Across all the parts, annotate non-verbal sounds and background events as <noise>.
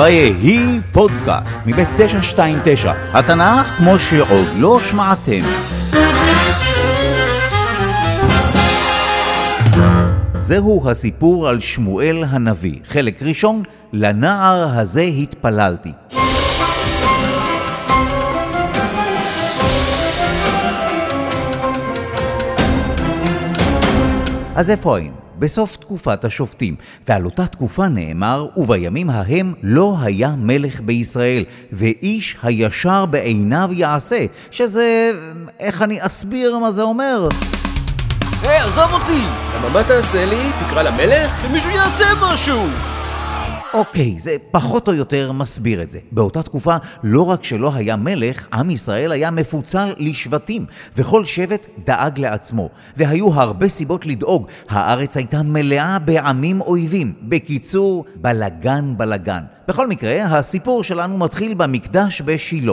ויהי פודקאסט מבית 929, התנ"ך כמו שעוד לא שמעתם. זהו הסיפור על שמואל הנביא, חלק ראשון, לנער הזה התפללתי. אז איפה היינו? בסוף תקופת השופטים, ועל אותה תקופה נאמר, ובימים ההם לא היה מלך בישראל, ואיש הישר בעיניו יעשה, שזה... איך אני אסביר מה זה אומר? היי, עזוב אותי! למה מה תעשה לי? תקרא למלך? שמישהו יעשה משהו! אוקיי, זה פחות או יותר מסביר את זה. באותה תקופה, לא רק שלא היה מלך, עם ישראל היה מפוצל לשבטים, וכל שבט דאג לעצמו. והיו הרבה סיבות לדאוג, הארץ הייתה מלאה בעמים אויבים. בקיצור, בלגן בלגן. בכל מקרה, הסיפור שלנו מתחיל במקדש בשילה.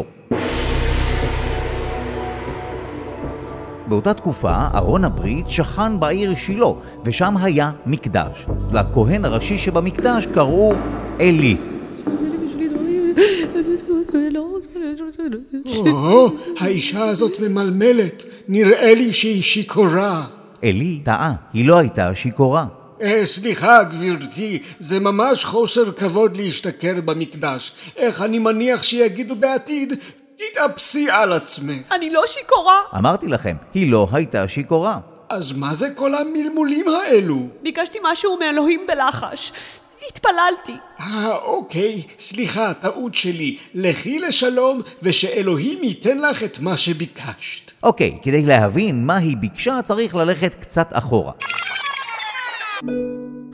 באותה תקופה, ארון הברית שכן בעיר שילה, ושם היה מקדש. לכהן הראשי שבמקדש קראו עלי. או, האישה הזאת ממלמלת, נראה לי שהיא שיכורה. עלי טעה, היא לא הייתה שיכורה. אה, סליחה, גברתי, זה ממש חוסר כבוד להשתכר במקדש. איך אני מניח שיגידו בעתיד, תתאפסי על עצמך. אני לא שיכורה. אמרתי לכם, היא לא הייתה שיכורה. אז מה זה כל המלמולים האלו? ביקשתי משהו מאלוהים בלחש. התפללתי. אה, אוקיי, סליחה, טעות שלי. לכי לשלום, ושאלוהים ייתן לך את מה שביקשת. אוקיי, כדי להבין מה היא ביקשה צריך ללכת קצת אחורה.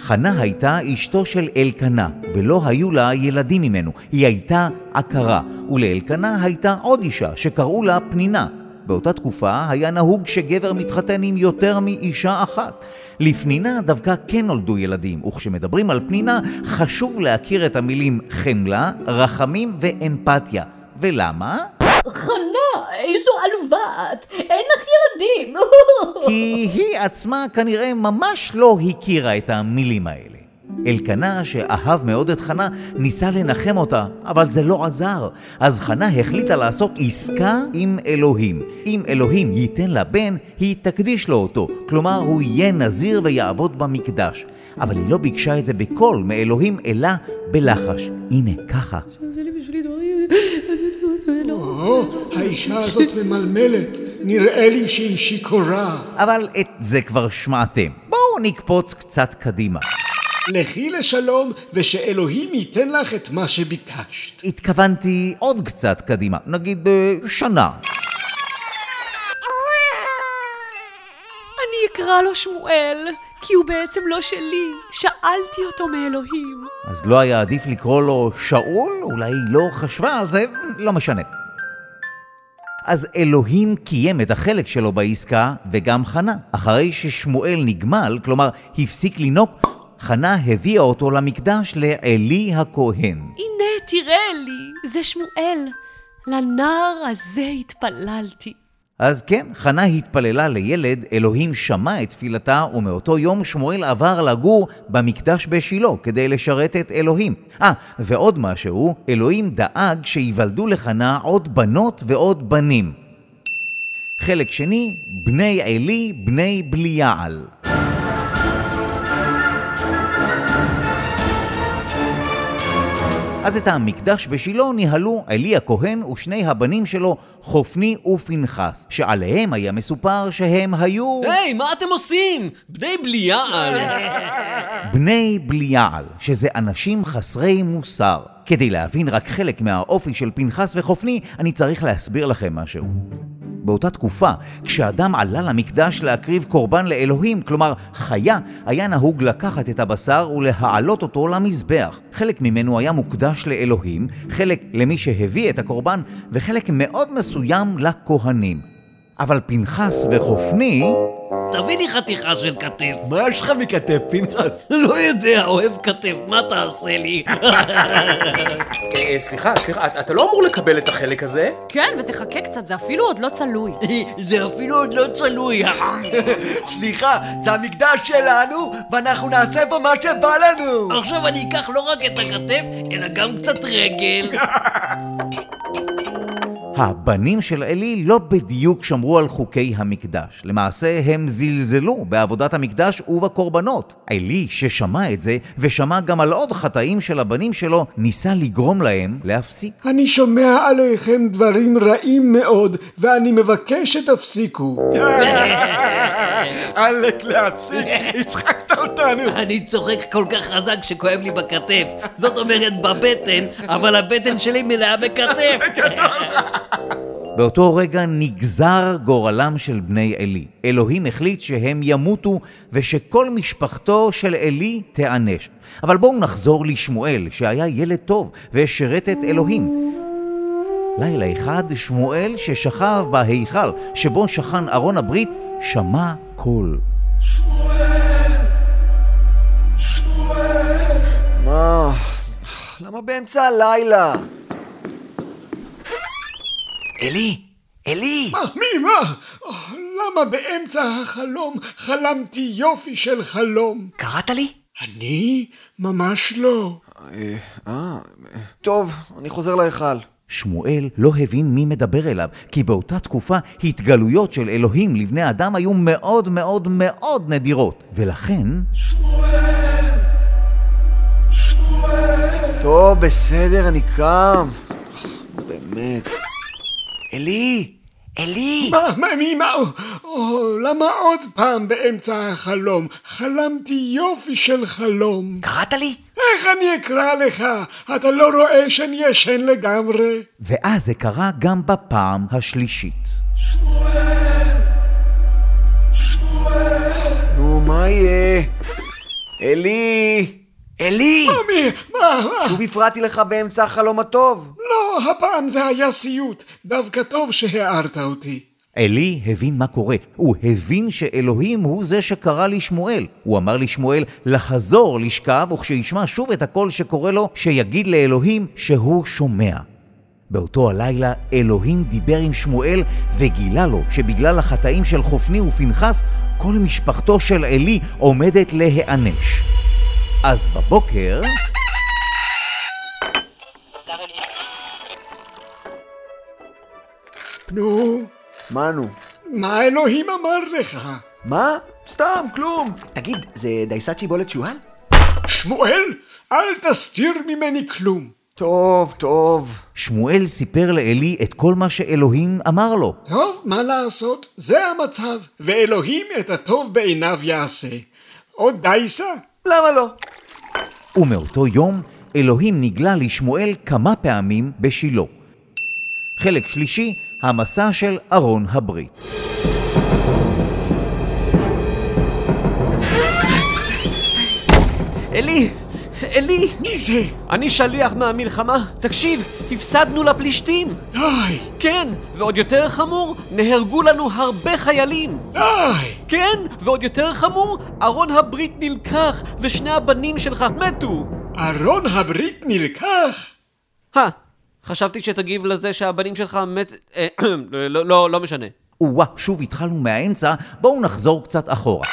חנה הייתה אשתו של אלקנה, ולא היו לה ילדים ממנו. היא הייתה עקרה, ולאלקנה הייתה עוד אישה שקראו לה פנינה. באותה תקופה היה נהוג שגבר מתחתן עם יותר מאישה אחת. לפנינה דווקא כן נולדו ילדים, וכשמדברים על פנינה חשוב להכיר את המילים חמלה, רחמים ואמפתיה. ולמה? חנה, איזו עלובה את! אין לך ילדים! כי היא עצמה כנראה ממש לא הכירה את המילים האלה. אלקנה, שאהב מאוד את חנה, ניסה לנחם אותה, אבל זה לא עזר. אז חנה החליטה לעשות עסקה עם אלוהים. אם אלוהים ייתן לה בן, היא תקדיש לו אותו. כלומר, הוא יהיה נזיר ויעבוד במקדש. אבל היא לא ביקשה את זה בקול מאלוהים, אלא בלחש. הנה, ככה. או, האישה הזאת ממלמלת, נראה לי שהיא שיכורה. אבל את זה כבר שמעתם. בואו נקפוץ קצת קדימה. לכי לשלום, ושאלוהים ייתן לך את מה שביקשת. התכוונתי עוד קצת קדימה, נגיד אה, שנה. אני אקרא לו שמואל, כי הוא בעצם לא שלי. שאלתי אותו מאלוהים. אז לא היה עדיף לקרוא לו שאול? אולי היא לא חשבה על זה? לא משנה. אז אלוהים קיים את החלק שלו בעסקה, וגם חנה. אחרי ששמואל נגמל, כלומר הפסיק לינוק, חנה הביאה אותו למקדש לעלי הכהן. הנה, תראה לי, זה שמואל. לנער הזה התפללתי. אז כן, חנה התפללה לילד, אלוהים שמע את תפילתה, ומאותו יום שמואל עבר לגור במקדש בשילה כדי לשרת את אלוהים. אה, ועוד משהו, אלוהים דאג שיוולדו לחנה עוד בנות ועוד בנים. חלק שני, בני עלי, בני בליעל. אז את המקדש בשילה ניהלו עלי הכהן ושני הבנים שלו, חופני ופנחס, שעליהם היה מסופר שהם היו... היי, מה אתם עושים? בני בליעל! בני בליעל, שזה אנשים חסרי מוסר. כדי להבין רק חלק מהאופי של פנחס וחופני, אני צריך להסביר לכם משהו. באותה תקופה, כשאדם עלה למקדש להקריב קורבן לאלוהים, כלומר חיה, היה נהוג לקחת את הבשר ולהעלות אותו למזבח. חלק ממנו היה מוקדש לאלוהים, חלק למי שהביא את הקורבן, וחלק מאוד מסוים לכהנים. אבל פנחס וחופני תביא לי חתיכה של כתף. מה יש לך מכתף, פנחס? לא יודע, אוהב כתף, מה תעשה לי? <laughs> אה, סליחה, סליחה, אתה- אתה לא אמור לקבל את החלק הזה? כן, ותחכה קצת, זה אפילו עוד לא צלוי. <laughs> זה אפילו עוד לא צלוי. <laughs> סליחה, זה המקדש שלנו, ואנחנו נעשה בו מה שבא לנו! עכשיו אני אקח לא רק את הכתף, אלא גם קצת רגל. הבנים של עלי לא בדיוק שמרו על חוקי המקדש. למעשה הם זלזלו בעבודת המקדש ובקורבנות. עלי, ששמע את זה, ושמע גם על עוד חטאים של הבנים שלו, ניסה לגרום להם להפסיק. אני שומע עליכם דברים רעים מאוד, ואני מבקש שתפסיקו. <laughs> עלק להפסיק, הצחקת אותנו! אני צוחק כל כך חזק שכואב לי בכתף. זאת אומרת בבטן, אבל הבטן שלי מלאה בכתף. באותו רגע נגזר גורלם של בני עלי. אלוהים החליט שהם ימותו ושכל משפחתו של עלי תיענש. אבל בואו נחזור לשמואל, שהיה ילד טוב ושירת את אלוהים. לילה אחד שמואל ששכב בהיכל שבו שכן ארון הברית שמע קול. מה? למה באמצע הלילה? עלי! עלי! מה, מי, מה? אה, למה באמצע החלום חלמתי יופי של חלום? קראת לי? אני? ממש לא. אה, טוב, אני חוזר להיכל. שמואל לא הבין מי מדבר אליו, כי באותה תקופה התגלויות של אלוהים לבני אדם היו מאוד מאוד מאוד נדירות, ולכן... טוב, בסדר, אני קם. באמת. אלי! אלי! מה, מה, מי, מה? או, או, למה עוד פעם באמצע החלום? חלמתי יופי של חלום. קראת לי? איך אני אקרא לך? אתה לא רואה שאני ישן לגמרי? ואז זה קרה גם בפעם השלישית. נו, מה יהיה? אלי! אלי! מי? מה, מה? שוב הפרעתי לך באמצע החלום הטוב. לא, הפעם זה היה סיוט. דווקא טוב שהערת אותי. עלי הבין מה קורה. הוא הבין שאלוהים הוא זה שקרא לשמואל. הוא אמר לשמואל לחזור לשכב, וכשישמע שוב את הקול שקורא לו, שיגיד לאלוהים שהוא שומע. באותו הלילה אלוהים דיבר עם שמואל וגילה לו שבגלל החטאים של חופני ופנחס, כל משפחתו של עלי עומדת להיענש. אז בבוקר... נו, מה נו? מה אלוהים אמר לך? מה? סתם, כלום. תגיד, זה דייסת שיבולת שועל? שמואל, אל תסתיר ממני כלום. טוב, טוב. שמואל סיפר לעלי את כל מה שאלוהים אמר לו. טוב, מה לעשות? זה המצב, ואלוהים את הטוב בעיניו יעשה. עוד דייסה? למה לא? ומאותו יום אלוהים נגלה לשמואל כמה פעמים בשילה. חלק שלישי, המסע של ארון הברית. אלי! אלי! מי זה? אני שליח מהמלחמה. תקשיב, הפסדנו לפלישתים. די, כן, ועוד יותר חמור, נהרגו לנו הרבה חיילים. די! כן, ועוד יותר חמור, ארון הברית נלקח, ושני הבנים שלך מתו. ארון הברית נלקח? הא, חשבתי שתגיב לזה שהבנים שלך מת... אה, <clears throat> לא, לא, לא משנה. או-אה, שוב התחלנו מהאמצע, בואו נחזור קצת אחורה.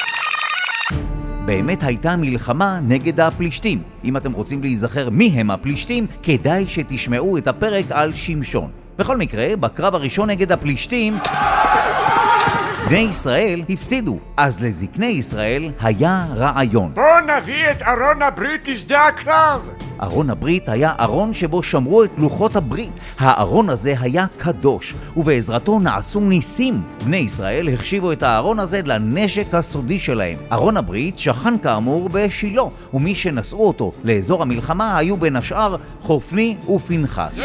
באמת הייתה מלחמה נגד הפלישתים. אם אתם רוצים להיזכר מי הם הפלישתים, כדאי שתשמעו את הפרק על שמשון. בכל מקרה, בקרב הראשון נגד הפלישתים, בני ישראל הפסידו. אז לזקני ישראל היה רעיון. בוא נביא את ארון הברית לשדה הקרב! ארון הברית היה ארון שבו שמרו את לוחות הברית. הארון הזה היה קדוש, ובעזרתו נעשו ניסים. בני ישראל החשיבו את הארון הזה לנשק הסודי שלהם. ארון הברית שכן כאמור בשילה, ומי שנשאו אותו לאזור המלחמה היו בין השאר חופני ופנחס.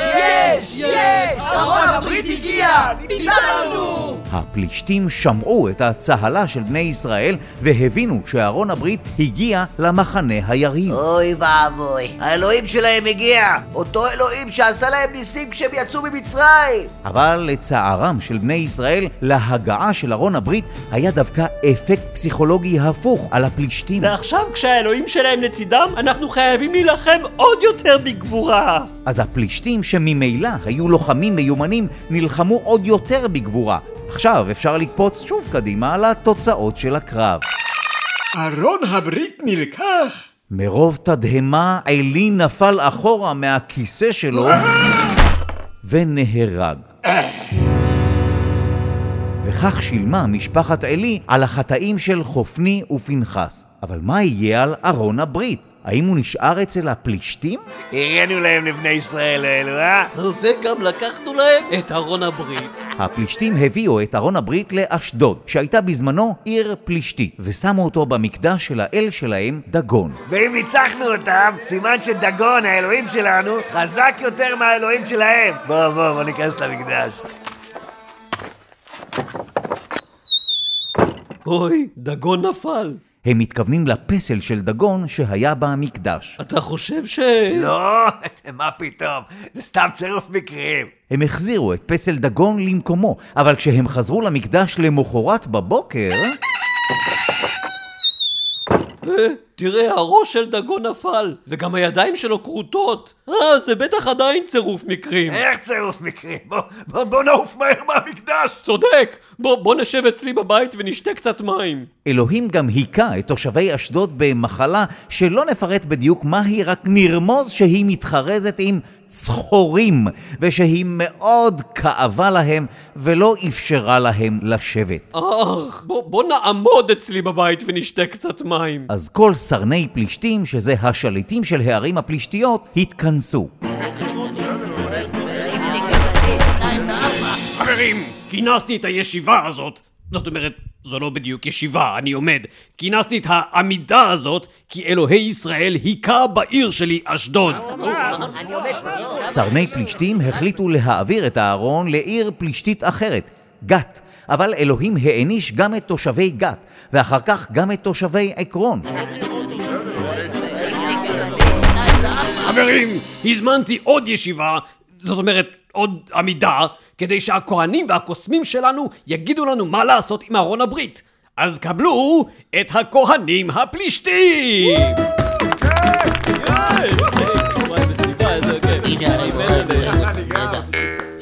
יש! יש! ארון הברית הגיע! ניצחנו! הפלישתים שמעו את הצהלה של בני ישראל והבינו שארון הברית הגיע למחנה היריב. אוי ואבוי, האלוהים שלהם הגיע! אותו אלוהים שעשה להם ניסים כשהם יצאו ממצרים! אבל לצערם של בני ישראל, להגעה של ארון הברית היה דווקא אפקט פסיכולוגי הפוך על הפלישתים. ועכשיו כשהאלוהים שלהם לצידם, אנחנו חייבים להילחם עוד יותר בגבורה. אז הפלישתים שממילא היו לוחמים מיומנים נלחמו עוד יותר בגבורה. עכשיו אפשר לקפוץ שוב קדימה לתוצאות של הקרב. ארון הברית נלקח? מרוב תדהמה עלי נפל אחורה מהכיסא שלו ונהרג. וכך שילמה משפחת עלי על החטאים של חופני ופנחס. אבל מה יהיה על ארון הברית? האם הוא נשאר אצל הפלישתים? הראינו להם לבני ישראל האלו, אה? וגם לקחנו להם את ארון הברית. הפלישתים הביאו את ארון הברית לאשדוד, שהייתה בזמנו עיר פלישתית, ושמו אותו במקדש של האל שלהם, דגון. ואם ניצחנו אותם, סימן שדגון, האלוהים שלנו, חזק יותר מהאלוהים שלהם. בוא, בוא, בוא ניכנס למקדש. אוי, דגון נפל. הם מתכוונים לפסל של דגון שהיה במקדש. אתה חושב ש... לא, <laughs> מה פתאום, זה סתם צירוף מקרים. הם החזירו את פסל דגון למקומו, אבל כשהם חזרו למקדש למחרת בבוקר... אה, תראה, הראש של דגון נפל, וגם הידיים שלו כרותות. אה, זה בטח עדיין צירוף מקרים. איך צירוף מקרים? בוא, בוא, בוא נעוף מהר מהמקדש! צודק! בוא, בוא נשב אצלי בבית ונשתה קצת מים. אלוהים גם היכה את תושבי אשדוד במחלה שלא נפרט בדיוק מהי, רק נרמוז שהיא מתחרזת עם צחורים, ושהיא מאוד כאבה להם ולא אפשרה להם לשבת. אך, בוא, בוא נעמוד אצלי בבית ונשתה קצת מים. אז כל סרני פלישתים, שזה השליטים של הערים הפלישתיות, התכנסו. חברים, כינסתי את הישיבה הזאת. זאת אומרת, זו לא בדיוק ישיבה, אני עומד. כינסתי את העמידה הזאת, כי אלוהי ישראל היכה בעיר שלי, אשדוד. סרני פלישתים החליטו להעביר את הארון לעיר פלישתית אחרת, גת. אבל אלוהים העניש גם את תושבי גת, ואחר כך גם את תושבי עקרון. חברים, הזמנתי עוד ישיבה, זאת אומרת, עוד עמידה, כדי שהכהנים והקוסמים שלנו יגידו לנו מה לעשות עם ארון הברית. אז קבלו את הכהנים הפלישתים!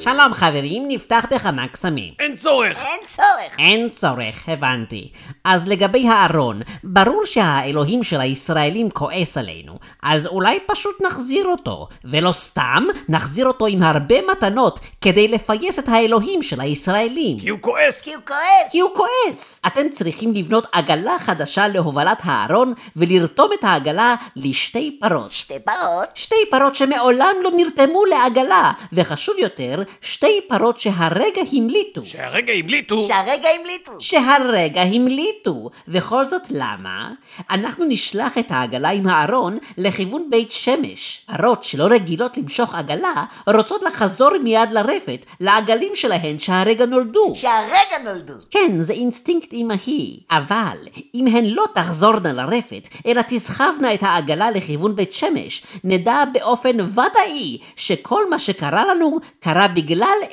שלום חברים, נפתח בכמה קסמים. אין צורך! אין צורך. אין צורך, הבנתי. אז לגבי הארון, ברור שהאלוהים של הישראלים כועס עלינו, אז אולי פשוט נחזיר אותו, ולא סתם, נחזיר אותו עם הרבה מתנות כדי לפייס את האלוהים של הישראלים. כי הוא כועס! כי הוא כועס. כי הוא כועס! אתם צריכים לבנות עגלה חדשה להובלת הארון ולרתום את העגלה לשתי פרות. שתי פרות. שתי פרות שמעולם לא נרתמו לעגלה, וחשוב יותר, שתי פרות שהרגע המליטו. שהרגע המליטו! שהרגע המליטו. שהרגע המליטו. וכל זאת למה? אנחנו נשלח את העגלה עם הארון לכיוון בית שמש. פרות שלא רגילות למשוך עגלה, רוצות לחזור מיד לרפת, לעגלים שלהן שהרגע נולדו. שהרגע נולדו. כן, זה אינסטינקט אמהי. אבל, אם הן לא תחזורנה לרפת, אלא תסחבנה את העגלה לכיוון בית שמש, נדע באופן ודאי שכל מה שקרה לנו, קרה בגלל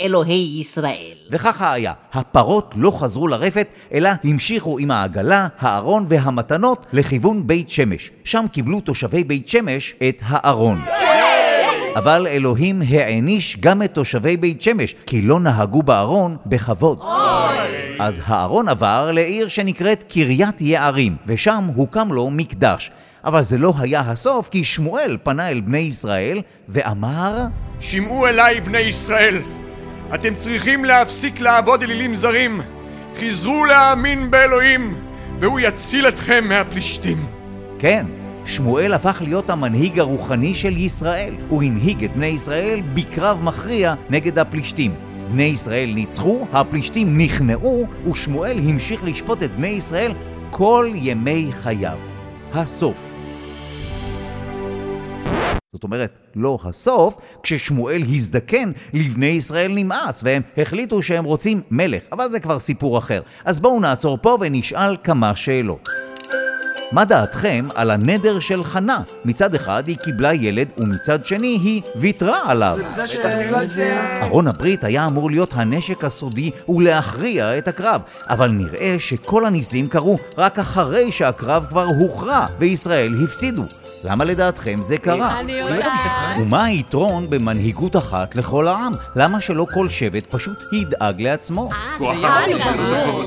אלוהי ישראל. וככה היה, הפרות לא חזרו לרפת, אלא המשיכו עם העגלה, הארון והמתנות לכיוון בית שמש. שם קיבלו תושבי בית שמש את הארון. אבל אלוהים העניש גם את תושבי בית שמש, כי לא נהגו בארון בכבוד. אז הארון עבר לעיר שנקראת קריית יערים, ושם הוקם לו מקדש. אבל זה לא היה הסוף, כי שמואל פנה אל בני ישראל ואמר... שמעו אליי, בני ישראל. אתם צריכים להפסיק לעבוד אלילים זרים. חזרו להאמין באלוהים, והוא יציל אתכם מהפלישתים. כן, שמואל הפך להיות המנהיג הרוחני של ישראל. הוא הנהיג את בני ישראל בקרב מכריע נגד הפלישתים. בני ישראל ניצחו, הפלישתים נכנעו, ושמואל המשיך לשפוט את בני ישראל כל ימי חייו. הסוף זאת אומרת, לא הסוף, כששמואל הזדקן, לבני ישראל נמאס, והם החליטו שהם רוצים מלך, אבל זה כבר סיפור אחר. אז בואו נעצור פה ונשאל כמה שאלות. מה דעתכם על הנדר של חנה? מצד אחד היא קיבלה ילד, ומצד שני היא ויתרה עליו. ארון הברית היה אמור להיות הנשק הסודי ולהכריע את הקרב, אבל נראה שכל הניסים קרו רק אחרי שהקרב כבר הוכרע, וישראל הפסידו. למה לדעתכם זה קרה? אני יודעת. ומה היתרון במנהיגות אחת לכל העם? למה שלא כל שבט פשוט ידאג לעצמו?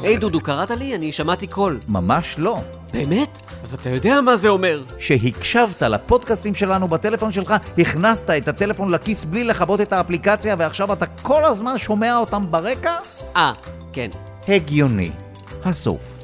היי דודו, קראת לי? אני שמעתי קול. ממש לא. באמת? אז אתה יודע מה זה אומר. שהקשבת לפודקאסטים שלנו בטלפון שלך, הכנסת את הטלפון לכיס בלי לכבות את האפליקציה ועכשיו אתה כל הזמן שומע אותם ברקע? אה, כן. הגיוני. הסוף.